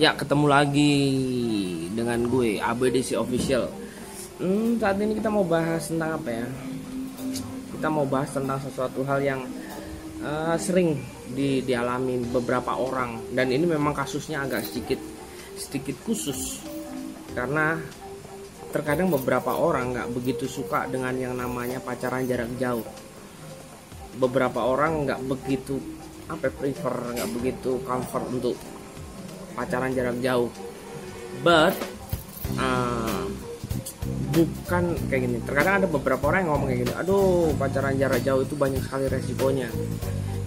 Ya, ketemu lagi dengan gue ABDC Official. Hmm, saat ini kita mau bahas tentang apa ya? Kita mau bahas tentang sesuatu hal yang uh, sering di, dialami beberapa orang dan ini memang kasusnya agak sedikit sedikit khusus karena terkadang beberapa orang nggak begitu suka dengan yang namanya pacaran jarak jauh. Beberapa orang nggak begitu apa ya, prefer nggak begitu comfort untuk pacaran jarak jauh. But uh, bukan kayak gini. Terkadang ada beberapa orang yang ngomong kayak gini aduh pacaran jarak jauh itu banyak sekali resikonya.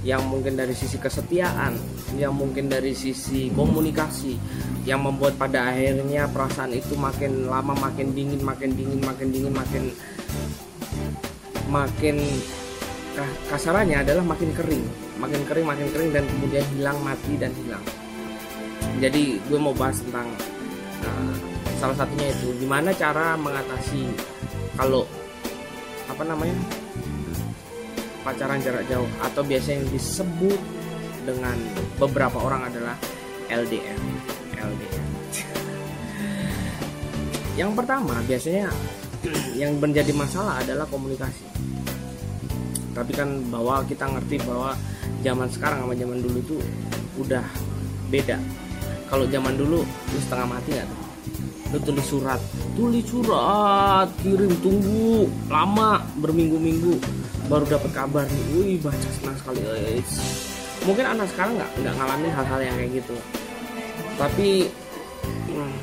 Yang mungkin dari sisi kesetiaan yang mungkin dari sisi komunikasi yang membuat pada akhirnya perasaan itu makin lama makin dingin makin dingin makin dingin makin makin kasarannya adalah makin kering. Makin kering makin kering dan kemudian hilang mati dan hilang jadi gue mau bahas tentang uh, salah satunya itu gimana cara mengatasi kalau apa namanya pacaran jarak jauh. Atau biasanya disebut dengan beberapa orang adalah LDR LDR yang pertama biasanya yang menjadi masalah adalah komunikasi. Tapi kan bahwa kita ngerti bahwa zaman sekarang sama zaman dulu itu udah beda kalau zaman dulu lu setengah mati nggak tuh? Lu tulis surat. Tulis surat kirim tunggu. Lama berminggu-minggu baru dapat kabar nih. Wih baca senang sekali. Guys mungkin anak sekarang nggak nggak ngalamin hal-hal yang kayak gitu. Tapi hmm,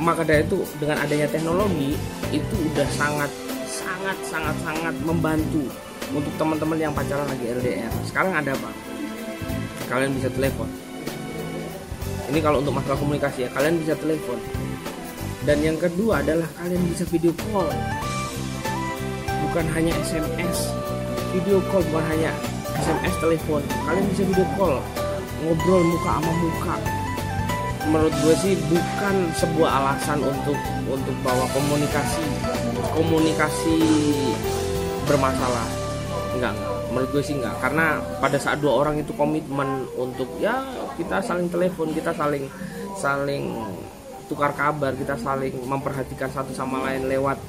maka dari itu dengan adanya teknologi itu udah sangat sangat sangat sangat membantu untuk teman-teman yang pacaran lagi LDR sekarang ada apa? Kalian bisa telepon ini kalau untuk masalah komunikasi ya kalian bisa telepon. Dan yang kedua adalah kalian bisa video call. Bukan hanya SMS video call bukan hanya SMS telepon. Kalian bisa video call ngobrol muka sama muka. Menurut gue sih bukan sebuah alasan untuk untuk bahwa komunikasi. Komunikasi bermasalah. Enggak enggak menurut gue sih enggak karena pada saat dua orang itu komitmen untuk ya kita saling telepon kita saling saling tukar kabar kita saling memperhatikan satu sama lain lewat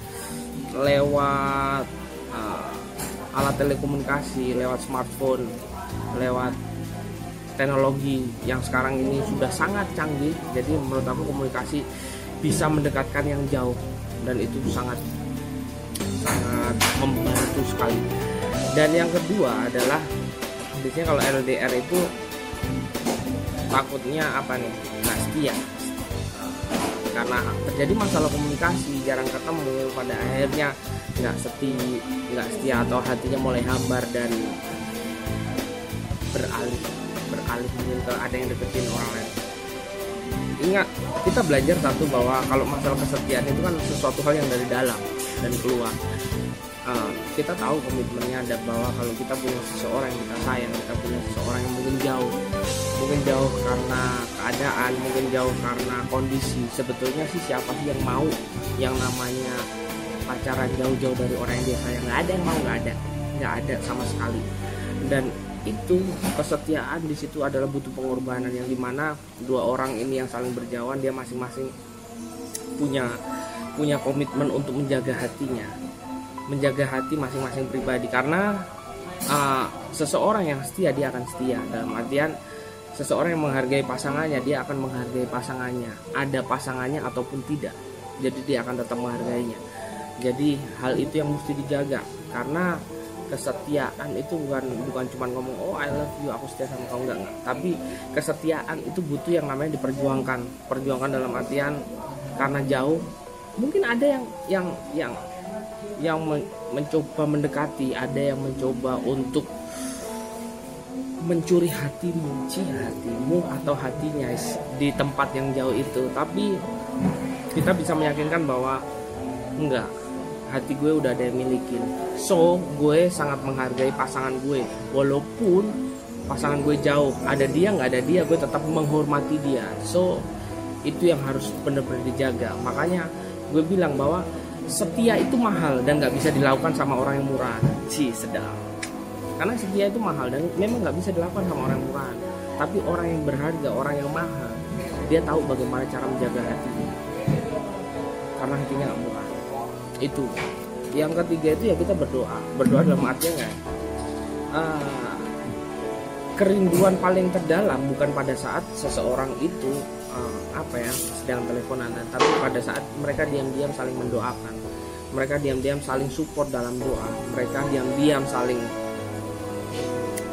lewat uh, alat telekomunikasi lewat smartphone lewat teknologi yang sekarang ini sudah sangat canggih. Jadi menurut aku komunikasi bisa mendekatkan yang jauh. Dan itu sangat sangat membantu sekali dan yang kedua adalah biasanya kalau LDR itu takutnya apa nih? Nggak setia karena terjadi masalah komunikasi jarang ketemu pada akhirnya nggak setia nggak setia atau hatinya mulai hambar dan beralih beralih mungkin ke ada yang deketin orang lain. Ingat kita belajar satu bahwa kalau masalah kesetiaan itu kan sesuatu hal yang dari dalam dan keluar uh, kita tahu komitmennya ada bahwa kalau kita punya seseorang yang kita sayang kita punya seseorang yang mungkin jauh mungkin jauh karena keadaan mungkin jauh karena kondisi sebetulnya sih siapa sih yang mau yang namanya pacaran jauh-jauh dari orang yang dia sayang? Nggak ada yang mau nggak ada nggak ada sama sekali. Dan itu kesetiaan di situ adalah butuh pengorbanan yang di mana dua orang ini yang saling berjauhan dia masing-masing punya punya komitmen untuk menjaga hatinya menjaga hati masing-masing pribadi. Karena uh, seseorang yang setia dia akan setia. Dalam artian seseorang yang menghargai pasangannya dia akan menghargai pasangannya. Ada pasangannya ataupun tidak jadi dia akan tetap menghargainya. Jadi hal itu yang mesti dijaga. Karena kesetiaan itu bukan bukan cuma ngomong oh I love you aku setia sama kamu enggak, enggak. Tapi kesetiaan itu butuh yang namanya diperjuangkan. Perjuangkan dalam artian karena jauh mungkin ada yang yang yang yang mencoba mendekati, ada yang mencoba untuk mencuri hatimu, ci hatimu atau hatinya di tempat yang jauh itu. Tapi kita bisa meyakinkan bahwa enggak, hati gue udah ada yang milikin. So, gue sangat menghargai pasangan gue, walaupun pasangan gue jauh, ada dia nggak ada dia, gue tetap menghormati dia. So, itu yang harus benar-benar dijaga. Makanya gue bilang bahwa setia itu mahal dan nggak bisa dilakukan sama orang yang murah. Sih sedang karena setia itu mahal dan memang nggak bisa dilakukan sama orang yang murah. Tapi orang yang berharga orang yang mahal dia tahu bagaimana cara menjaga hatinya karena hatinya nggak murah. Itu. Yang ketiga itu ya kita berdoa. Berdoa dalam artinya uh, kerinduan paling terdalam bukan pada saat seseorang itu uh, apa ya sedang teleponan tapi pada saat mereka diam-diam saling mendoakan. Mereka diam-diam saling support dalam doa. Mereka diam-diam saling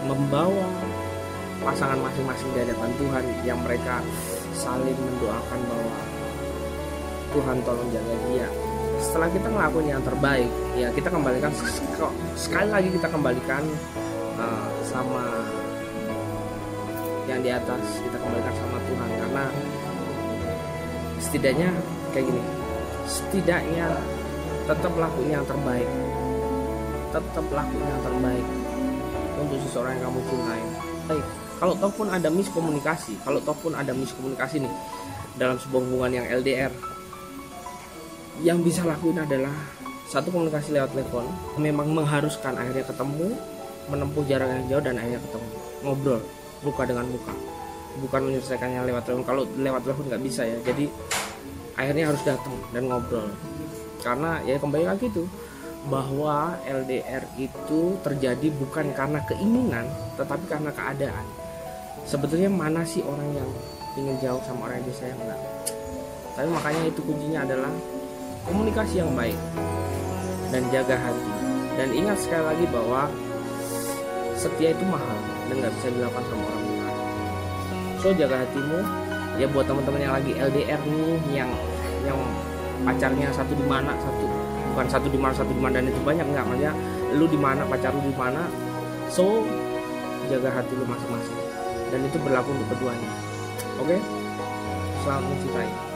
membawa pasangan masing-masing di hadapan Tuhan yang mereka saling mendoakan bahwa Tuhan tolong jaga dia. Setelah kita ngelakuin yang terbaik ya kita kembalikan sekali lagi kita kembalikan uh, sama yang di atas kita kembalikan sama Tuhan. Karena setidaknya kayak gini setidaknya tetap lakuin yang terbaik. Tetap lakuin yang terbaik untuk seseorang yang kamu cintai. Baik kalau ataupun ada miskomunikasi kalau ataupun ada miskomunikasi nih dalam sebuah hubungan yang LDR yang bisa lakuin adalah satu komunikasi lewat telepon. Memang mengharuskan akhirnya ketemu menempuh jarak yang jauh dan akhirnya ketemu. Ngobrol muka dengan muka. Bukan menyelesaikannya lewat telepon. Kalau lewat telepon nggak bisa ya. Jadi akhirnya harus datang dan ngobrol. Karena ya kembali lagi tuh bahwa LDR itu terjadi bukan karena keinginan tetapi karena keadaan. Sebetulnya mana sih orang yang ingin jauh sama orang yang disayang enggak? Tapi makanya itu kuncinya adalah komunikasi yang baik dan jaga hati. Dan ingat sekali lagi bahwa setia itu mahal dan nggak bisa dilakukan sama orang lain so jaga hatimu. Ya buat teman-teman yang lagi LDR nih yang yang pacarnya satu di mana satu bukan satu di mana satu di mana dan itu banyak nggak maksudnya lu di mana pacar lu di mana. So jaga hati lu masing-masing. Dan itu berlaku untuk keduanya. Oke? Okay? selamat mencintai